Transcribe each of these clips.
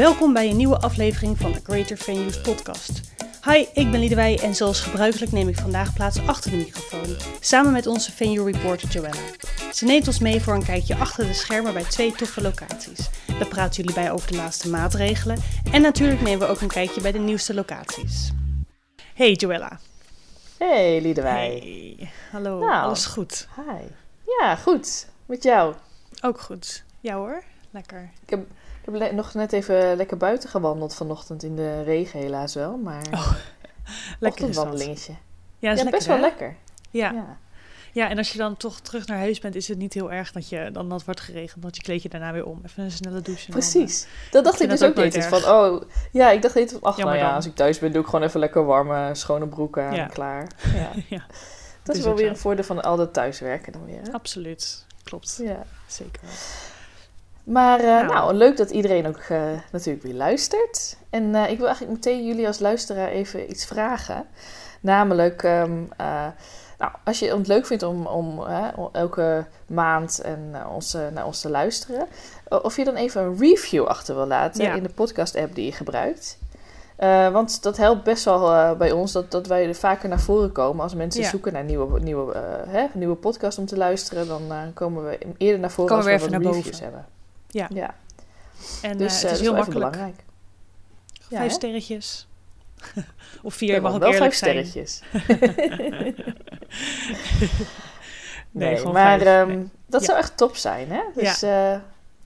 Welkom bij een nieuwe aflevering van de Greater Venues podcast. Hi, ik ben Liedewij en zoals gebruikelijk neem ik vandaag plaats achter de microfoon, samen met onze venue reporter Joella. Ze neemt ons mee voor een kijkje achter de schermen bij twee toffe locaties. We praten jullie bij over de laatste maatregelen en natuurlijk nemen we ook een kijkje bij de nieuwste locaties. Hey Joella. Hey Liedewij. Hey, hallo, Nou. alles goed? Hi. Ja, goed. Met jou. Ook goed. Ja hoor, lekker. Ik heb, heb nog net even lekker buiten gewandeld vanochtend in de regen helaas wel, maar Oh, Lekker is dat. ochtendwandelingetje. Ja, is Ja, lekker, best wel lekker. Ja. Ja. Ja, en als je dan toch terug naar huis bent, is het niet heel erg dat je dan nat wordt geregend. Dat je kleed je daarna weer om. Even een snelle douche. dan, Precies. Dat dacht ik, dus dat ook niet. Van, oh, ja, ik dacht niet van, ach, Jammer nou ja, als ik thuis ben, doe ik gewoon even lekker warme, schone broek aan en klaar. Ja. eh, ja, Dat is wel weer een voordeel van al dat thuiswerken dan weer. hè? absoluut. Klopt. Ja. Zeker. Maar eh, Nou. nou, leuk dat iedereen ook eh, natuurlijk weer luistert. En eh, ik wil eigenlijk meteen jullie als luisteraar even iets vragen. Namelijk, ehm, eh, nou, als je het leuk vindt om, om elke maand en, ons, naar ons te luisteren, of je dan even een review achter wil laten Ja. in de podcast-app die je gebruikt. Want dat helpt best wel bij ons dat, dat wij er vaker naar voren komen. Als mensen Ja. zoeken naar nieuwe, nieuwe, hè, nieuwe podcast om te luisteren, dan komen we eerder naar voren Komen als we even wat naar reviews boven. hebben. Ja. ja. En Dus eh, eh, het dat is heel makkelijk. belangrijk. Ja, Vijf sterretjes. of vier, Ja, je mag ook wel eerlijk vijf zijn. sterretjes. Nee, maar vijf. ehm, dat Ja. zou echt top zijn, hè? Dus eh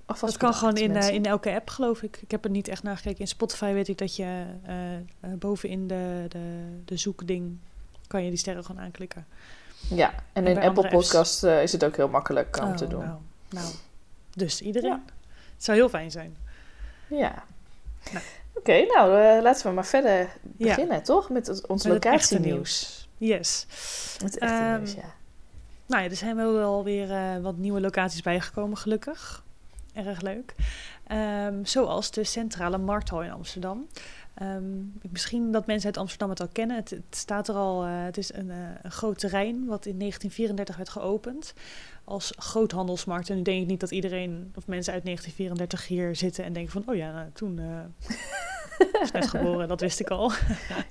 alvast Dat kan gewoon in, eh, in elke app, geloof ik. Ik heb er niet echt naar gekeken. In Spotify weet ik dat je eh, eh, bovenin de, de, de zoekding kan je die sterren gewoon aanklikken. Ja, en en in Apple andere apps. Podcast eh, is het ook heel makkelijk om Oh, te doen. Nou, nou. Dus iedereen. Ja. Het zou heel fijn zijn. Ja. Nou. Oké, nou eh, laten we maar verder Ja. beginnen, toch? Met het- ons echte locatienieuws. Yes. Het echte Ehm, nieuws, ja. Nou ja, er zijn wel weer eh, wat nieuwe locaties bijgekomen, gelukkig. Erg leuk. Ehm, zoals de Centrale Markthal in Amsterdam. Ehm, misschien dat mensen uit Amsterdam het al kennen. Het, het staat er al. eh, het is een, een groot terrein wat in 1934 werd geopend als groothandelsmarkt. En nu denk ik niet dat iedereen of mensen uit 1934 hier zitten en denken van, oh ja, nou, toen eh is net geboren, dat wist ik al.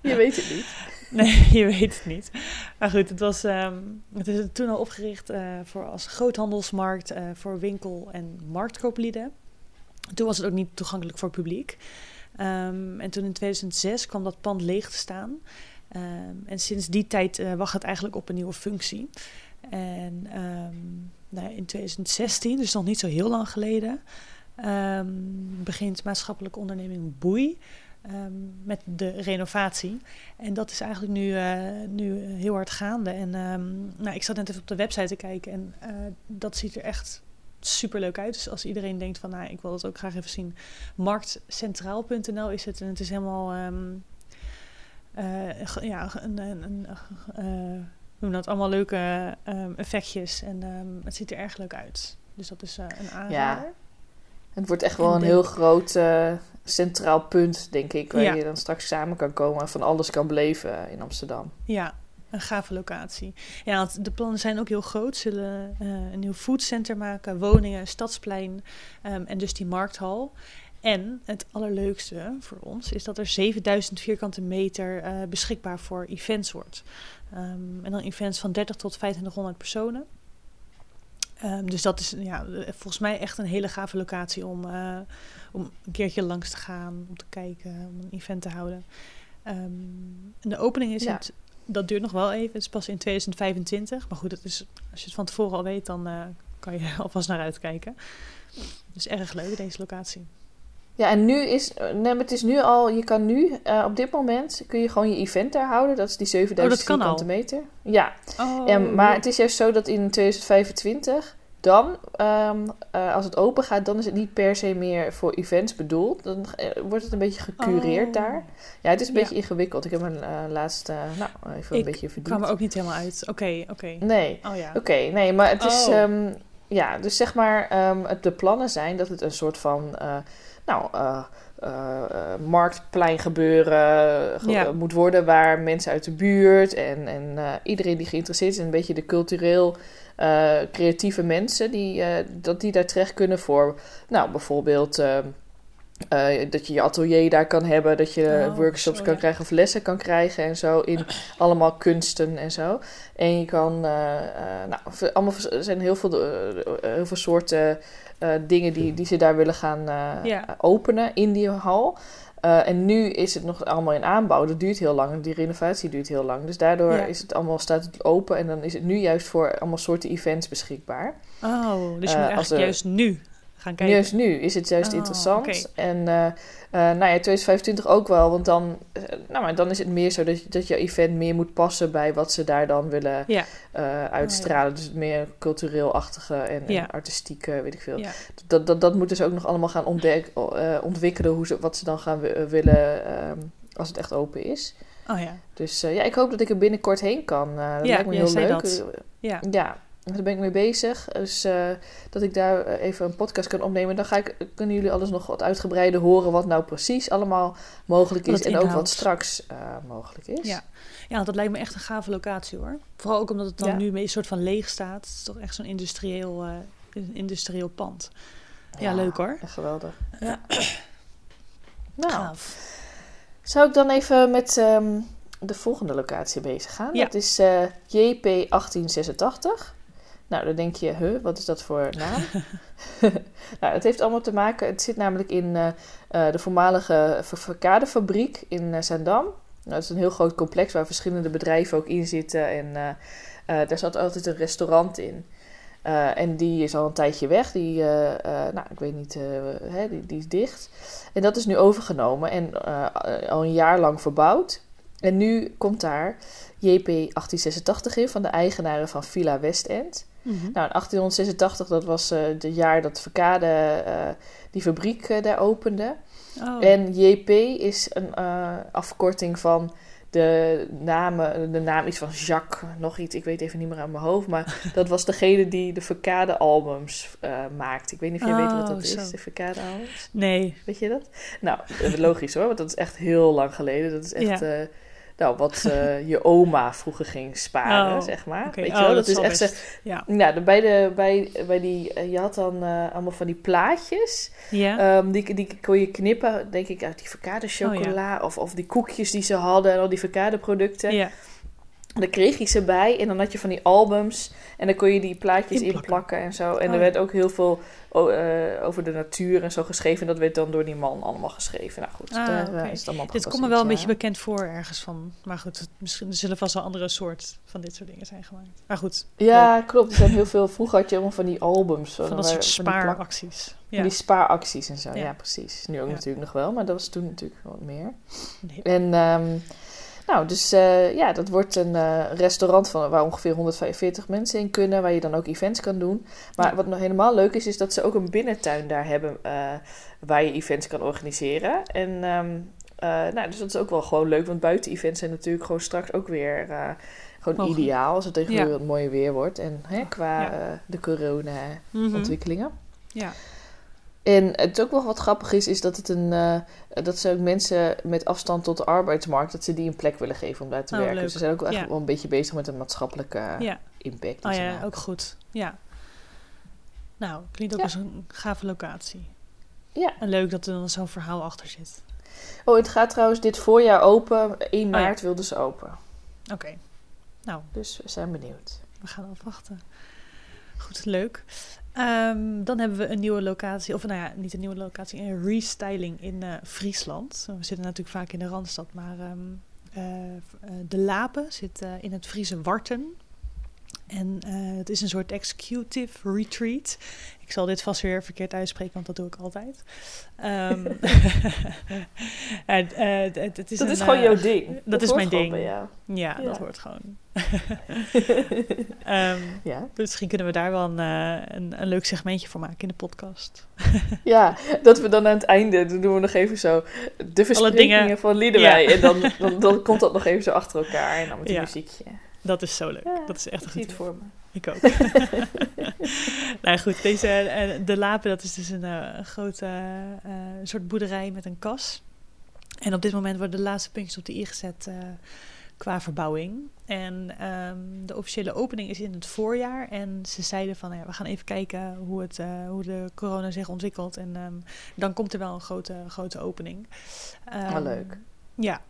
Je weet het niet. Nee, je weet het niet. Maar goed, het, was, ehm, het is toen al opgericht eh, voor als groothandelsmarkt eh, voor winkel- en marktkooplieden. Toen was het ook niet toegankelijk voor het publiek. Ehm, en toen in 2006 kwam dat pand leeg te staan. Ehm, en sinds die tijd wacht het eigenlijk op een nieuwe functie. En ehm, nou, in 2016, dus nog niet zo heel lang geleden, ehm, begint maatschappelijke onderneming Boei ehm, met de renovatie. En dat is eigenlijk nu, eh, nu heel hard gaande. En nou, ik zat net even op de website te kijken en eh, dat ziet er echt super leuk uit. Dus als iedereen denkt van, nou, ik wil dat ook graag even zien, marktcentraal.nl is het. En het is helemaal, eh, ja, een, een, een noem dat, allemaal leuke ehm, effectjes. En ehm, het ziet er erg leuk uit. Dus dat is eh, een aanrader. Het wordt echt En wel een denk- heel groot eh, centraal punt, denk ik. Waar Ja. je dan straks samen kan komen en van alles kan beleven in Amsterdam. Ja, een gave locatie. Ja, want de plannen zijn ook heel groot. Ze Zullen eh, een nieuw foodcenter maken, woningen, stadsplein ehm, en dus die markthal. En het allerleukste voor ons is dat er 7000 vierkante meter eh, beschikbaar voor events wordt. Ehm, en dan events van 30 tot 2500 personen. Ehm, dus dat is ja, volgens mij echt een hele gave locatie om, eh, om een keertje langs te gaan, om te kijken, om een event te houden. Ehm, en de opening is Ja. in t- dat duurt nog wel even. Het is pas in 2025. Maar goed, dat is, als je het van tevoren al weet, dan eh, kan je alvast naar uitkijken. Dus erg leuk, deze locatie. Ja, en nu is, nee, maar het is nu al, je kan nu, eh, op dit moment, kun je gewoon je event daar houden. Dat is die 7000 Oh, dat kan vierkante meter. Ja, Oh, en, maar het is juist zo dat in 2025, dan, ehm, eh, als het open gaat, dan is het niet per se meer voor events bedoeld. Dan eh, wordt het een beetje gecureerd Oh. daar. Ja, het is een Ja. beetje ingewikkeld. Ik heb me eh, laatst, eh, nou, even een Ik beetje verdiept. kwam er ook niet helemaal uit. Oké, oké. Nee, Oh ja. Oké, nee, maar het is... Oh. Ehm, ja, dus zeg maar, ehm, de plannen zijn dat het een soort van... eh, nou, eh, eh, marktplein gebeuren ge- Ja. moet worden... waar mensen uit de buurt en, en iedereen die geïnteresseerd is... in een beetje de cultureel creatieve mensen... Die, dat die daar terecht kunnen voor... nou, bijvoorbeeld... eh, dat je je atelier daar kan hebben, dat je Oh, workshops kan krijgen of lessen kan krijgen en zo in allemaal kunsten en zo. En je kan, eh, eh, nou, allemaal, er zijn heel veel, heel veel soorten dingen die, die ze daar willen gaan openen in die hal. En nu is het nog allemaal in aanbouw. Dat duurt heel lang. Die renovatie duurt heel lang. Dus daardoor is het allemaal, staat het open. En dan is het nu juist voor allemaal soorten events beschikbaar. Oh, dus je moet eigenlijk juist nu gaan kijken. Juist nu is het juist Oh, interessant. En eh, eh, nou ja, 2025 ook wel. Want dan, eh, nou, maar dan is het meer zo dat, je- dat je event meer moet passen bij wat ze daar dan willen Ja. uitstralen. Dus het meer cultureel-achtige en, artistieke, weet ik veel. Dat, dat, dat moeten ze ook nog allemaal gaan ontdek, ontwikkelen, hoe ze, wat ze dan gaan wi- willen ehm, als het echt open is. Oh ja. Dus ja, ik hoop dat ik er binnenkort heen kan. Dat lijkt me heel leuk. dat. Ja. Ja, daar ben ik mee bezig. Dus eh, dat ik daar eh, even een podcast kan opnemen. Dan ga ik, kunnen jullie alles nog wat uitgebreider horen wat nou precies allemaal mogelijk is. En ook wat straks eh, mogelijk is. Ja. ja, dat lijkt me echt een gave locatie hoor. Vooral ook omdat het dan Ja. nu een soort van leeg staat. Het is toch echt zo'n industrieel, een industrieel pand. Ja, leuk hoor. Echt geweldig. Ja. Nou, Gaaf. zou ik dan even met ehm, de volgende locatie bezig gaan? Ja. Dat is eh, JP 1886. Nou, dan denk je, huh, wat is dat voor naam? nou, het heeft allemaal te maken... Het zit namelijk in eh, eh, de voormalige verkadefabriek in eh Zaandam. Nou, dat is een heel groot complex waar verschillende bedrijven ook in zitten. En daar zat altijd een restaurant in. En die is al een tijdje weg. Die, nou, ik weet niet, hè, die, die is dicht. En dat is nu overgenomen en al een jaar lang verbouwd. En nu komt daar JP 1886 in van de eigenaren van Villa Westend. Mhm. Nou, in 1886, dat was eh het jaar dat Verkade eh, die fabriek eh, daar opende. Oh. En JP is een eh, afkorting van de, namen, de naam iets van Jacques, nog iets, ik weet even niet meer aan mijn hoofd. Maar dat was degene die de Verkade albums eh maakte. Ik weet niet of je weet wat Oh, dat zo. is, de Verkade albums. Nee. Weet je dat? Nou, eh, logisch hoor, want dat is echt heel lang geleden. Dat is echt, Ja. Nou, wat eh, je oma vroeger ging sparen, Oh, zeg maar. Weet je oh, wel? dat Dat is echt, best. Ja. nou, de, bij, de, bij, bij die, eh, je had dan eh, allemaal van die plaatjes. Ehm, die, die kon je knippen, denk ik, uit die verkade chocola. of, of die koekjes die ze hadden en al die verkade producten. En dan kreeg je ze bij en dan had je van die albums. En dan kon je die plaatjes Inplakken. inplakken en zo. En Oh, er ja. werd ook heel veel eh, over de natuur en zo geschreven. En dat werd dan door die man allemaal geschreven. Nou goed, Ah, daar oké. is het allemaal Dit komt me wel een beetje bekend voor ergens van. Maar goed, misschien er zullen vast wel andere soort van dit soort dingen zijn gemaakt. Maar goed, ja. Klopt. Er zijn heel veel... Vroeger had je allemaal van die albums. van dat soort spaaracties. Ja. Die spaaracties en zo. Ja, Ja. precies. Nu ook natuurlijk nog wel. Maar dat was toen natuurlijk wat meer. Nee. En ehm, nou, dus eh, ja, dat wordt een eh, restaurant van, waar ongeveer 145 mensen in kunnen, waar je dan ook events kan doen. Maar Ja. wat nog helemaal leuk is, is dat ze ook een binnentuin daar hebben eh, waar je events kan organiseren. En ehm, eh, nou, dus dat is ook wel gewoon leuk, want buiten-events zijn natuurlijk gewoon straks ook weer gewoon ideaal als het tegenwoordig Ja. wat mooier weer wordt. En hè, qua Ja. de corona-ontwikkelingen. Mhm. Ja. En het ook wel wat grappig is, is dat het een eh, dat ze ook mensen met afstand tot de arbeidsmarkt, dat ze die een plek willen geven om daar te Oh, werken. leuk. Dus ze zijn ook wel echt Ja. wel een beetje bezig met een maatschappelijke ja. impact. Oh ja, maken. ook goed. Ja. Nou, klinkt ook Ja. als een gave locatie. Ja. En leuk dat er dan zo'n verhaal achter zit. Oh, het gaat trouwens dit voorjaar open. 1 Oh ja. maart wilden ze open. Oké. Nou, Dus we zijn benieuwd. we gaan afwachten. Goed, leuk. Ehm, dan hebben we een nieuwe locatie, of nou ja, niet een nieuwe locatie, een restyling in eh, Friesland. We zitten natuurlijk vaak in de Randstad, maar ehm, eh, eh, de Lapen zit in het Friese Warten. En het is een soort executive retreat. Ik zal dit vast weer verkeerd uitspreken, want dat doe ik altijd. Ehm, en, eh, het, het is dat een, is gewoon jouw ding. dat is mijn ding. Ja, Ja. dat hoort gewoon. Ehm, Ja. Misschien kunnen we daar wel een, eh, een, een leuk segmentje voor maken in de podcast. ja, dat we dan aan het einde, dan doen we nog even zo de versprekingen dingen- van Liedewij. En dan, dan, dan komt dat nog even zo achter elkaar en dan met een Ja. muziekje. Dat is zo leuk. Dat is echt een goed voor me. Ik ook. nou goed, deze, eh, de Lapen, dat is dus een, eh, een grote eh, soort boerderij met een kas. En op dit moment worden de laatste puntjes op de i gezet. Qua verbouwing. En ehm, de officiële opening is in het voorjaar. En ze zeiden van, ja, we gaan even kijken hoe, het, uh, hoe de corona zich ontwikkelt. En ehm, dan komt er wel een grote, grote opening. Um, oh, leuk. Ja,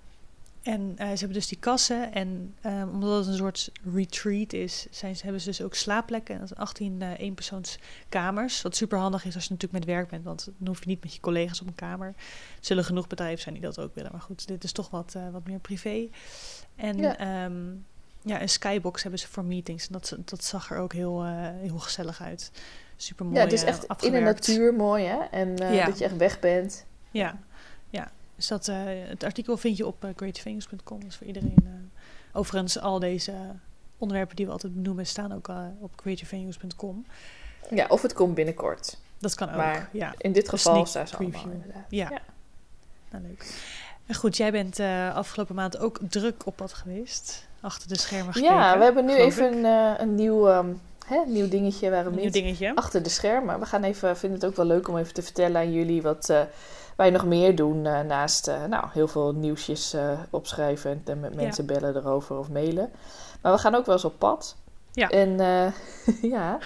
en uh, ze hebben dus die kassen. En omdat het een soort retreat is, zijn, hebben ze dus ook slaapplekken. Dat 18 uh, eenpersoonskamers. Wat super handig is als je natuurlijk met werk bent. Want dan hoef je niet met je collega's op een kamer. Er zullen genoeg bedrijven zijn die dat ook willen. Maar goed, dit is toch wat, wat meer privé. En ja. Um, ja, een skybox hebben ze voor meetings. En dat, dat zag er ook heel, heel gezellig uit. Super mooi. Ja, het is echt in de natuur mooi, hè? En ja. dat je echt weg bent. Ja, ja. Dus dat, uh, het artikel vind je op creativefingers.com. Dus voor iedereen. Overigens, al deze onderwerpen die we altijd benoemen staan ook op creativefingers.com. Ja, of het komt binnenkort. Dat kan ook, maar ja. in dit geval staan ze allemaal Ja. ja. Nou, leuk. En goed, jij bent afgelopen maand ook druk op pad geweest. Achter de schermen gekeken. Ja, we hebben nu even een, een nieuw... Um, Hè, nieuw dingetje waarom nieuw niet dingetje. achter de schermen. We gaan even, vinden het ook wel leuk om even te vertellen aan jullie wat uh, wij nog meer doen naast nou, heel veel nieuwsjes opschrijven en, en met mensen ja. bellen erover of mailen. Maar we gaan ook wel eens op pad. Ja. En ja,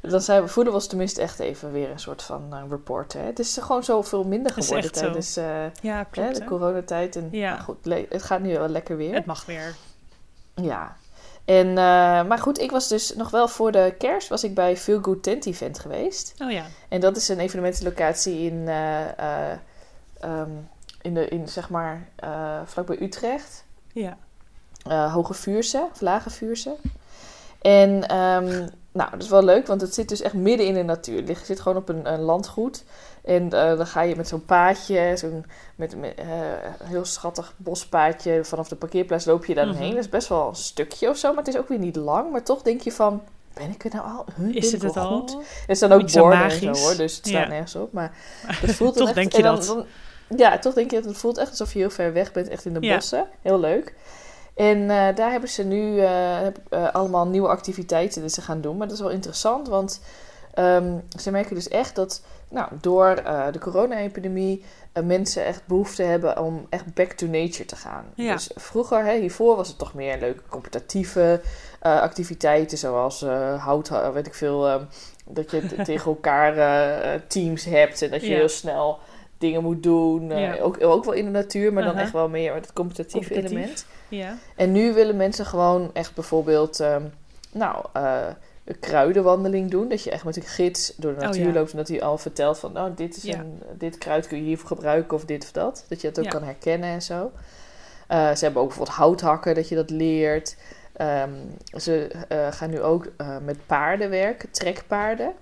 dan zijn we, voelen we ons tenminste echt even weer een soort van report. Hè. Het is gewoon zoveel minder geworden tijdens ja, klopt, hè, de coronatijd. En ja. nou, goed, het gaat nu wel lekker weer. Het mag weer. Ja, en, uh, maar goed, ik was dus nog wel voor de kerst was ik bij Feel Good Tent Event geweest. Oh ja. En dat is een evenementenlocatie in, uh, uh, um, in, de, in zeg maar, vlakbij Utrecht. Ja. Hoge Vuurse, of Lage Vuurse. En um, nou, dat is wel leuk, want het zit dus echt midden in de natuur. Het zit gewoon op een, een landgoed. En uh, dan ga je met zo'n paadje, zo'n met, met uh, heel schattig bospaadje, vanaf de parkeerplaats loop je daar mm-hmm. heen. Dat is best wel een stukje of zo, maar het is ook weer niet lang. Maar toch denk je van, ben ik er nou al? Huh, is het het al? Goed? Er staan ook borden en zo hoor, dus het staat ja. nergens op. Maar het voelt toch echt, denk je dan, dat? Dan, ja, toch denk je dat het voelt echt alsof je heel ver weg bent, echt in de Ja. bossen. Heel leuk. En uh, daar hebben ze nu uh, uh, allemaal nieuwe activiteiten die ze gaan doen. Maar dat is wel interessant, want um, ze merken dus echt dat nou, door de corona-epidemie mensen echt behoefte hebben om echt back to nature te gaan. Ja. Dus vroeger, hè, hiervoor was het toch meer leuke competitieve activiteiten, zoals hout, weet ik veel, dat je tegen elkaar teams hebt en dat je Ja. heel snel dingen moet doen. Uh, Ja. ook, ook wel in de natuur, maar dan echt wel meer het competitieve Competitief. element. Ja. En nu willen mensen gewoon echt bijvoorbeeld, ehm, nou, eh, een kruidenwandeling doen. Dat je echt met een gids door de Oh, natuur ja. loopt en dat hij al vertelt van, nou, dit, is een, dit kruid kun je hiervoor gebruiken of dit of dat. Dat je dat ook kan herkennen en zo. Eh, ze hebben ook bijvoorbeeld houthakken, dat je dat leert. Ehm, ze eh, gaan nu ook eh, met paarden werken, trekpaarden.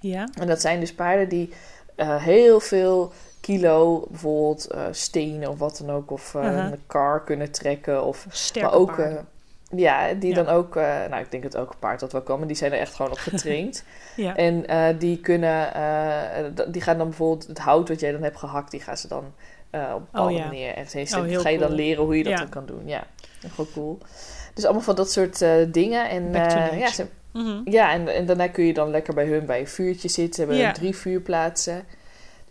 Ja. En dat zijn dus paarden die eh, heel veel kilo, bijvoorbeeld eh, stenen of wat dan ook, of Uh-huh. een kar kunnen trekken. Of, Sterke maar ook, eh, ja, die Ja. dan ook, nou ik denk dat elke paard dat wel kan, maar die zijn er echt gewoon op getraind. ja. En die kunnen, die gaan dan bijvoorbeeld het hout wat jij dan hebt gehakt, die gaan ze dan op een bepaalde Oh, ja. manier heen Oh, ga je dan leren hoe je dat dan kan doen. Ja, gewoon cool. Dus allemaal van dat soort dingen. En ja, ze, Mhm. ja, en, en daarna kun je dan lekker bij hun bij een vuurtje zitten. Hebben drie vuurplaatsen.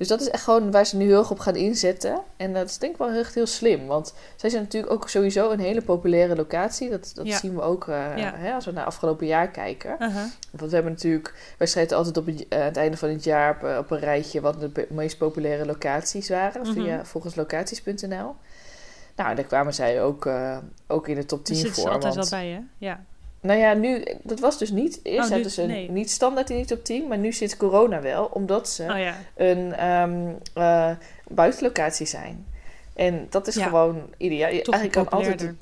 Dus dat is echt gewoon waar ze nu heel erg op gaan inzetten. En dat is denk ik wel echt heel slim. Want zij zijn natuurlijk ook sowieso een hele populaire locatie. Dat, dat Ja. zien we ook eh, Ja. hè, als we naar afgelopen jaar kijken. Uh-huh. Want we hebben natuurlijk... Wij schrijven altijd op het, eh, het einde van het jaar op, eh, op een rijtje... wat de meest populaire locaties waren. Mhm. Via volgens locaties.nl. Nou, daar kwamen zij ook, ook in de top 10 Dus zit voor. er altijd want- wel bij, hè? Ja. Nou ja, nu, dat was dus niet. Eerst Oh, nu- zaten ze nee. niet standaard in die top 10, maar nu sinds corona wel, omdat ze Oh ja. een ehm, eh, buitenlocatie zijn. En dat is Ja. gewoon ideaal. Eigenlijk kan altijd,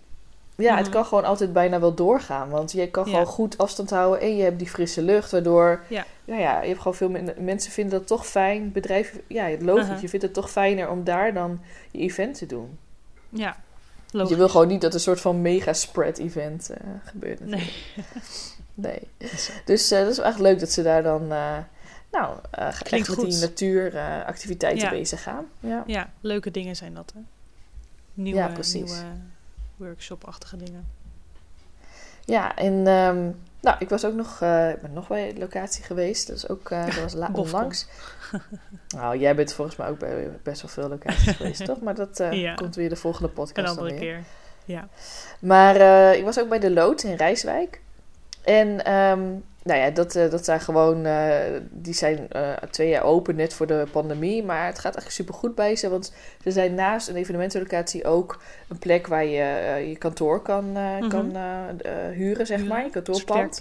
ja, het Mhm. kan gewoon altijd bijna wel doorgaan, want je kan Ja. gewoon goed afstand houden en je hebt die frisse lucht, waardoor, Ja. nou ja, je hebt gewoon veel men- mensen vinden dat toch fijn. Bedrijven, ja, logisch, Uh-huh. je vindt het toch fijner om daar dan je event te doen. Ja. Je wil gewoon niet dat er een soort van mega spread event eh, gebeurt. natuurlijk. Nee. Nee. Dus eh, dat is wel echt leuk dat ze daar dan, eh, nou, echt met goed. die natuuractiviteiten Ja. bezig gaan. Ja. Ja, leuke dingen zijn dat, hè? Nieuwe, Ja, precies. nieuwe workshop-achtige dingen. ja, en ehm, nou, ik was ook nog, ik ben nog bij de locatie geweest. Dat is ook, dat was onlangs. Nou, jij bent volgens mij ook bij best wel veel locaties geweest, toch? Maar dat eh, Ja. komt weer de volgende Een podcast dan andere weer. keer. Ja. Maar eh, ik was ook bij de Lood in Rijswijk. En ehm, nou ja, dat, eh, dat zijn gewoon, die zijn twee jaar open net voor de pandemie. Maar het gaat echt super goed bij ze. Want ze zijn naast een evenementenlocatie ook een plek waar je je kantoor kan, eh, Mhm. kan huren, zeg maar. Je kantoorpand.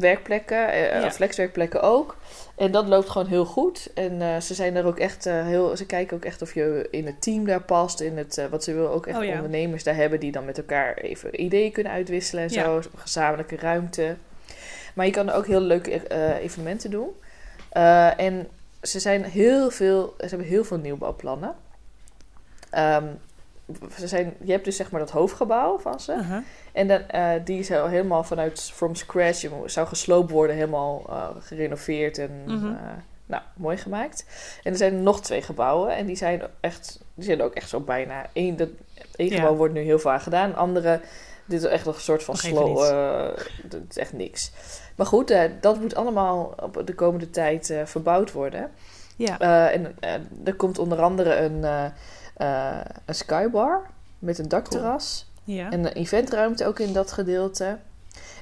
Werkplekken. Ja. flexwerkplekken ook. En dat loopt gewoon heel goed. En eh, ze zijn er ook echt heel. Ze kijken ook echt of je in het team daar past. In het, wat ze willen ook echt Oh ja. ondernemers daar hebben die dan met elkaar even ideeën kunnen uitwisselen en Ja. zo. Gezamenlijke ruimte. Maar je kan er ook heel leuke evenementen doen. En ze zijn heel veel. Ze hebben heel veel nieuwbouwplannen. Ehm, ze zijn, je hebt dus zeg maar dat hoofdgebouw van ze. Uh-huh. En dan, eh, die zou helemaal vanuit from scratch je zou gesloopt worden, helemaal eh, gerenoveerd en Mhm. eh, nou, mooi gemaakt. En er zijn nog twee gebouwen en die zijn echt, die zijn ook echt zo bijna één. Dat één Ja. gebouw wordt nu heel vaak gedaan, andere dit is echt nog een soort van slow. dat is echt niks. Maar goed, dat moet allemaal op de komende tijd verbouwd worden. Ja. En er komt onder andere een, eh, eh, een skybar met een dakterras. ja. En een eventruimte ook in dat gedeelte.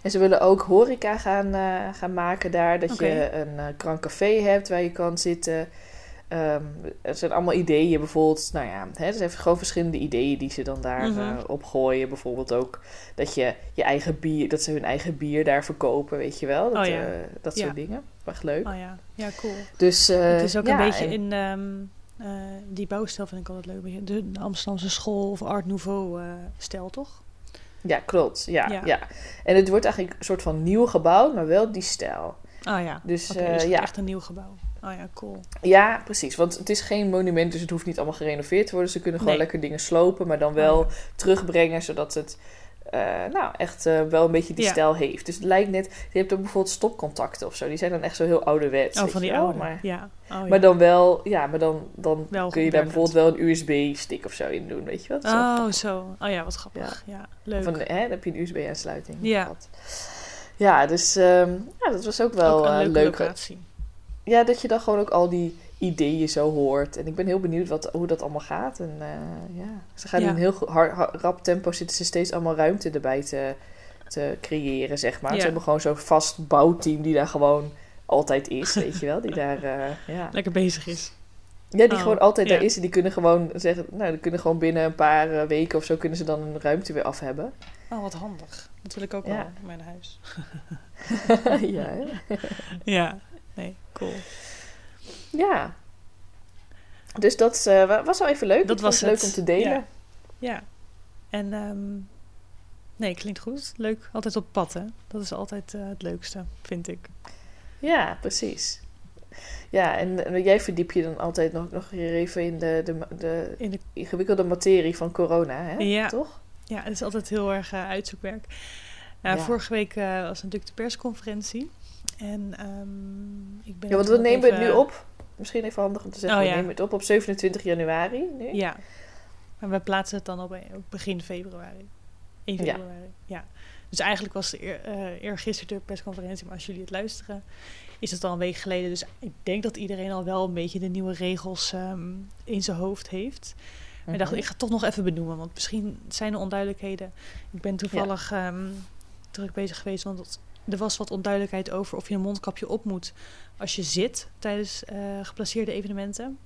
En ze willen ook horeca gaan, eh, gaan maken daar. Dat je een uh, krank café hebt waar je kan zitten. Ehm het zijn allemaal ideeën. Bijvoorbeeld, nou ja, hè, er zijn gewoon verschillende ideeën die ze dan daar Mhm. eh, opgooien. Bijvoorbeeld ook dat je je eigen bier, dat ze hun eigen bier daar verkopen, weet je wel. Dat, Oh ja. eh, dat Ja. soort dingen. Echt leuk. Oh ja. Ja, cool. Dus, eh, het is ook ja, een beetje en- in ehm, eh, die bouwstijl vind ik altijd leuk. De, de Amsterdamse school of Art Nouveau eh, stijl, toch? Ja, klopt. Ja, Ja. ja. En het wordt eigenlijk een soort van nieuw gebouwd, maar wel die stijl. Oh ja. Dus, Oké, eh, dus ja. echt een nieuw gebouw. Oh ja, cool. Ja, precies. Want het is geen monument, dus het hoeft niet allemaal gerenoveerd te worden. Ze kunnen gewoon Nee. lekker dingen slopen, maar dan wel Oh terugbrengen, zodat het eh, nou, echt eh, wel een beetje die Ja. stijl heeft. Dus het lijkt net... Je hebt ook bijvoorbeeld stopcontacten of zo. Die zijn dan echt zo heel ouderwets. Oh, van die oude. Maar, Ja. Oh, ja. maar dan wel... Ja, maar dan, dan Wel kun je daar bijvoorbeeld wel een USB-stick of zo in doen, weet je wat? Oh, zo. Oh ja, wat grappig. Ja, leuk. Van, hè, dan heb je een USB-aansluiting. Ja. Ja, dus ehm, ja, dat was ook wel ook een eh, leuke leuk. locatie. Ja, dat je dan gewoon ook al die ideeën zo hoort. En ik ben heel benieuwd wat, hoe dat allemaal gaat. En eh, ja, ze gaan Ja. in een heel go- har- har- rap tempo zitten ze steeds allemaal ruimte erbij te, te creëren, zeg maar. Ja. Ze hebben gewoon zo'n vast bouwteam die daar gewoon altijd is, weet je wel. Die daar, eh, ja. Lekker bezig is. ja, die Oh, gewoon altijd daar is. En die kunnen gewoon zeggen, nou, die kunnen gewoon binnen een paar eh, weken of zo kunnen ze dan een ruimte weer af hebben. Oh, wat handig. Dat wil ik ook wel in mijn huis. ja? Ja. Nee, cool. Ja. Dus dat eh, wa- was wel even leuk. Dat was het leuk het. om te delen. Ja. Ja. En ehm, nee, klinkt goed. Leuk. Altijd op pad, hè. Dat is altijd eh, het leukste, vind ik. Ja, precies. Ja, en, en jij verdiep je dan altijd nog, nog even in de, de, de In de, ingewikkelde materie van corona, hè? Ja. Toch? ja, het is altijd heel erg eh, uitzoekwerk. Nou, Ja. Vorige week eh, was natuurlijk de persconferentie. En ehm, ik ben Ja, want we nemen het even- nu op. Misschien even handig om te zeggen, Oh, we ja. nemen het op op 27 januari nu. Ja. Maar we plaatsen het dan op, op begin februari. 1 Ja. februari. Ja. Dus eigenlijk was de eer, eh eergisteren de persconferentie, maar als jullie het luisteren, is het al een week geleden. Dus ik denk dat iedereen al wel een beetje de nieuwe regels ehm, in zijn hoofd heeft. Maar ik dacht, Mhm. ik ga het toch nog even benoemen, want misschien zijn er onduidelijkheden. Ik ben toevallig ehm, druk bezig geweest, want het- er was wat onduidelijkheid over of je een mondkapje op moet als je zit tijdens eh, geplaceerde evenementen.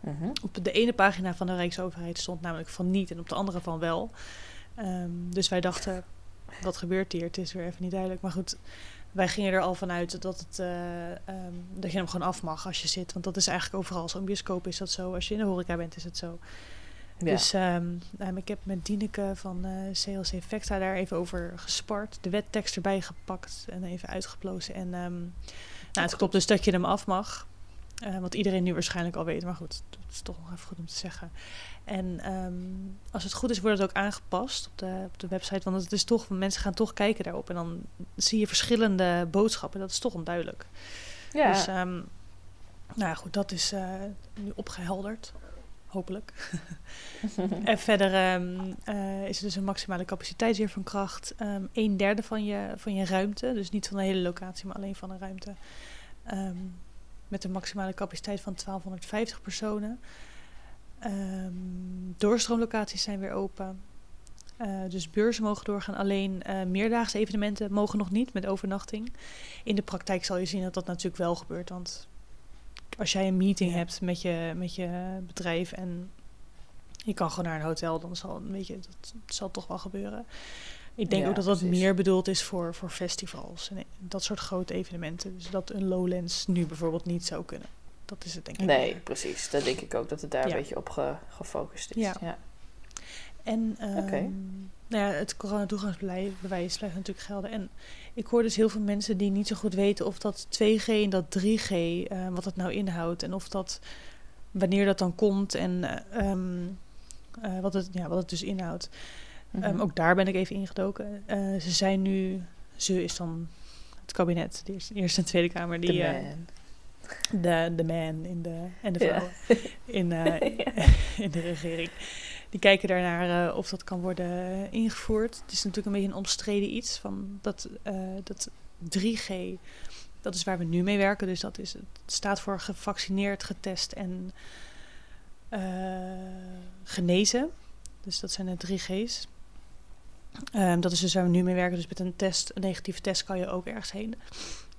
Mhm. Op de ene pagina van de Rijksoverheid stond namelijk van niet en op de andere van wel. Ehm, dus wij dachten, wat gebeurt hier? Het is weer even niet duidelijk. Maar goed, wij gingen er al vanuit dat, het, eh, ehm, dat je hem gewoon af mag als je zit. Want dat is eigenlijk overal zo. In bioscoop is dat zo. Als je in de horeca bent, is het zo. Ja. Dus nou, ik heb met Dieneke van eh, CLC Vecta daar even over gespart. De wettekst erbij gepakt en even uitgeplozen. En ehm, nou, het klopt dus dat je hem af mag. Eh, wat iedereen nu waarschijnlijk al weet. Maar goed, dat is toch nog even goed om te zeggen. En als het goed is, wordt het ook aangepast op de, op de website. Want het is toch, mensen gaan toch kijken daarop. En dan zie je verschillende boodschappen. Dat is toch onduidelijk. ja. Dus nou ja, goed, dat is eh, nu opgehelderd. Hopelijk. En verder ehm, eh, is er dus een maximale capaciteit weer van kracht. Ehm een derde van je, van je ruimte. Dus niet van de hele locatie, maar alleen van de ruimte. Ehm, met een maximale capaciteit van 1250 personen. Doorstroomlocaties zijn weer open. Eh, dus beurzen mogen doorgaan, alleen eh, meerdaagse evenementen mogen nog niet met overnachting. In de praktijk zal je zien dat dat natuurlijk wel gebeurt, want als jij een meeting Ja. hebt met je, met je bedrijf en je kan gewoon naar een hotel, dan zal, weet je, dat zal toch wel gebeuren. Ik denk Ja, ook dat dat precies. meer bedoeld is voor, voor festivals en dat soort grote evenementen. Dus dat een Lowlands nu bijvoorbeeld niet zou kunnen. Dat is het denk ik. Nee, meer. precies. Dat denk ik ook dat het daar Ja. een beetje op ge- gefocust is. Ja. Ja. En Oké. nou ja, het coronatoegangsbewijs blijft natuurlijk gelden. En ik hoor dus heel veel mensen die niet zo goed weten of dat 2G en dat 3G, eh, wat dat nou inhoudt. En of dat, wanneer dat dan komt en eh, ehm, eh, wat, het, ja, wat het dus inhoudt. Mhm. Ehm, ook daar ben ik even ingedoken. Ze zijn nu, ze is dan het kabinet, de eerste, eerste en Tweede Kamer, die man. de, de man in de, en de Ja. vrouw in, in de regering. Die kijken daarnaar eh, of dat kan worden ingevoerd. Het is natuurlijk een beetje een omstreden iets van dat, eh, dat 3G. Dat is waar we nu mee werken. Dus dat is, het staat voor gevaccineerd, getest en eh, genezen. Dus dat zijn de 3G's. Ehm, dat is dus waar we nu mee werken. Dus met een test, een negatieve test kan je ook ergens heen.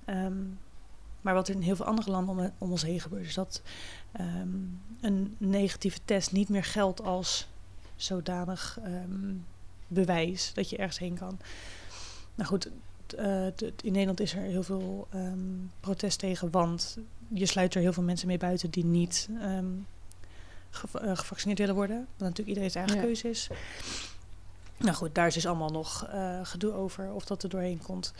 Ehm, maar wat in heel veel andere landen om, om ons heen gebeurt, is dat ehm, een negatieve test niet meer geldt als zodanig ehm, bewijs dat je ergens heen kan. Nou goed, eh, in Nederland is er heel veel ehm, protest tegen, want je sluit er heel veel mensen mee buiten die niet ehm, eh, gevaccineerd willen worden. Wat natuurlijk iedereen zijn eigen Ja. keuze is. Nou goed, daar is dus allemaal nog eh, gedoe over of dat er doorheen komt.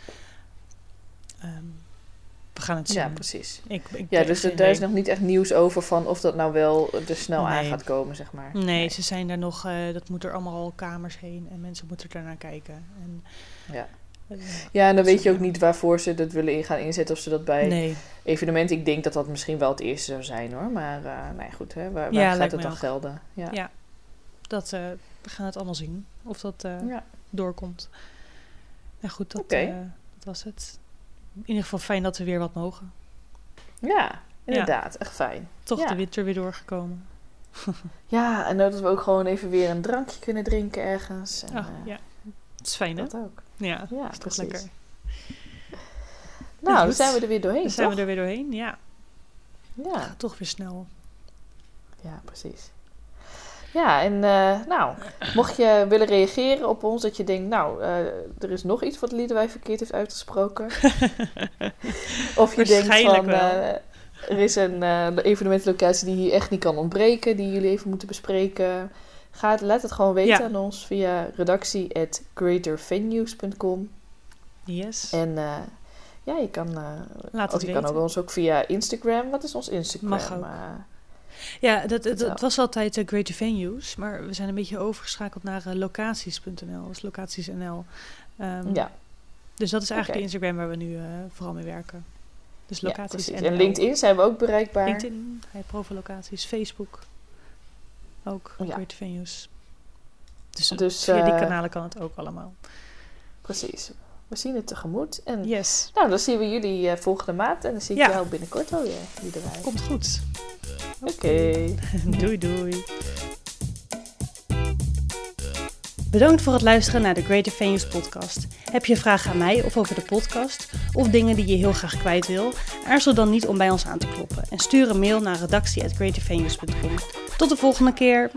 We gaan het zien. Ja, precies. Ik, ik Ja, dus er- daar is nog niet echt nieuws over van of dat nou wel er snel aan gaat komen, zeg maar. Nee, ze zijn daar nog, eh, dat moet er allemaal al kamers heen en mensen moeten er naar kijken. En, Ja. eh, Ja, en dan weet je ook niet waarvoor ze dat willen in gaan inzetten. Of ze dat bij nee, evenementen... Ik denk dat dat misschien wel het eerste zou zijn, hoor. Maar eh nee, goed, hè. Waar, waar Ja, gaat het dan ook. gelden? Ja. Ja. dat, eh, we gaan het allemaal zien of dat eh, Ja. doorkomt. Nou goed, dat, eh, dat was het. In ieder geval fijn dat we weer wat mogen. Ja, inderdaad. Echt fijn. Toch Ja. de winter weer doorgekomen. Ja, en dat we ook gewoon even weer een drankje kunnen drinken ergens. En, Ah, eh, ja, het is fijn hè? Dat ook. Ja, Ja, is toch precies. lekker. Nou, dan zijn we er weer doorheen, Dan zijn we er weer doorheen. Ja, Ja. gaat toch weer snel. Ja, precies. Ja, en eh, nou, mocht je willen reageren op ons, dat je denkt, nou, eh, er is nog iets wat Liedewij verkeerd heeft uitgesproken. of je denkt van, eh, er is een evenementlocatie die hier echt niet kan ontbreken, die jullie even moeten bespreken. Ga het, laat het gewoon weten Ja. aan ons via redactie.greatervenues.com. Yes. En ja, je kan, Laat het je weten. kan ook ons ook via Instagram. Wat is ons Instagram? Mag ook. Eh, Ja, dat, dat, was altijd uh, Greater Venues, maar we zijn een beetje overgeschakeld naar eh, locaties.nl, dus locaties.nl. Ehm, ja. Dus dat is eigenlijk de Instagram waar we nu eh, vooral mee werken. Dus Ja, locaties. NL. En LinkedIn zijn we ook bereikbaar. LinkedIn, hij locaties, Facebook ook, Ja. Greater Venues. Dus, Dus, via die eh, kanalen kan het ook allemaal. Precies. We zien het tegemoet. En Yes, nou, dan zien we jullie eh, volgende maand. En dan zie ik Ja. jou binnenkort alweer. Liederij. komt goed. Oké. doei doei. Bedankt voor het luisteren naar de Greater Venues podcast. Heb je vragen aan mij of over de podcast of dingen die je heel graag kwijt wil? Aarzel dan niet om bij ons aan te kloppen en stuur een mail naar redactie@greatervenues.com. Tot de volgende keer.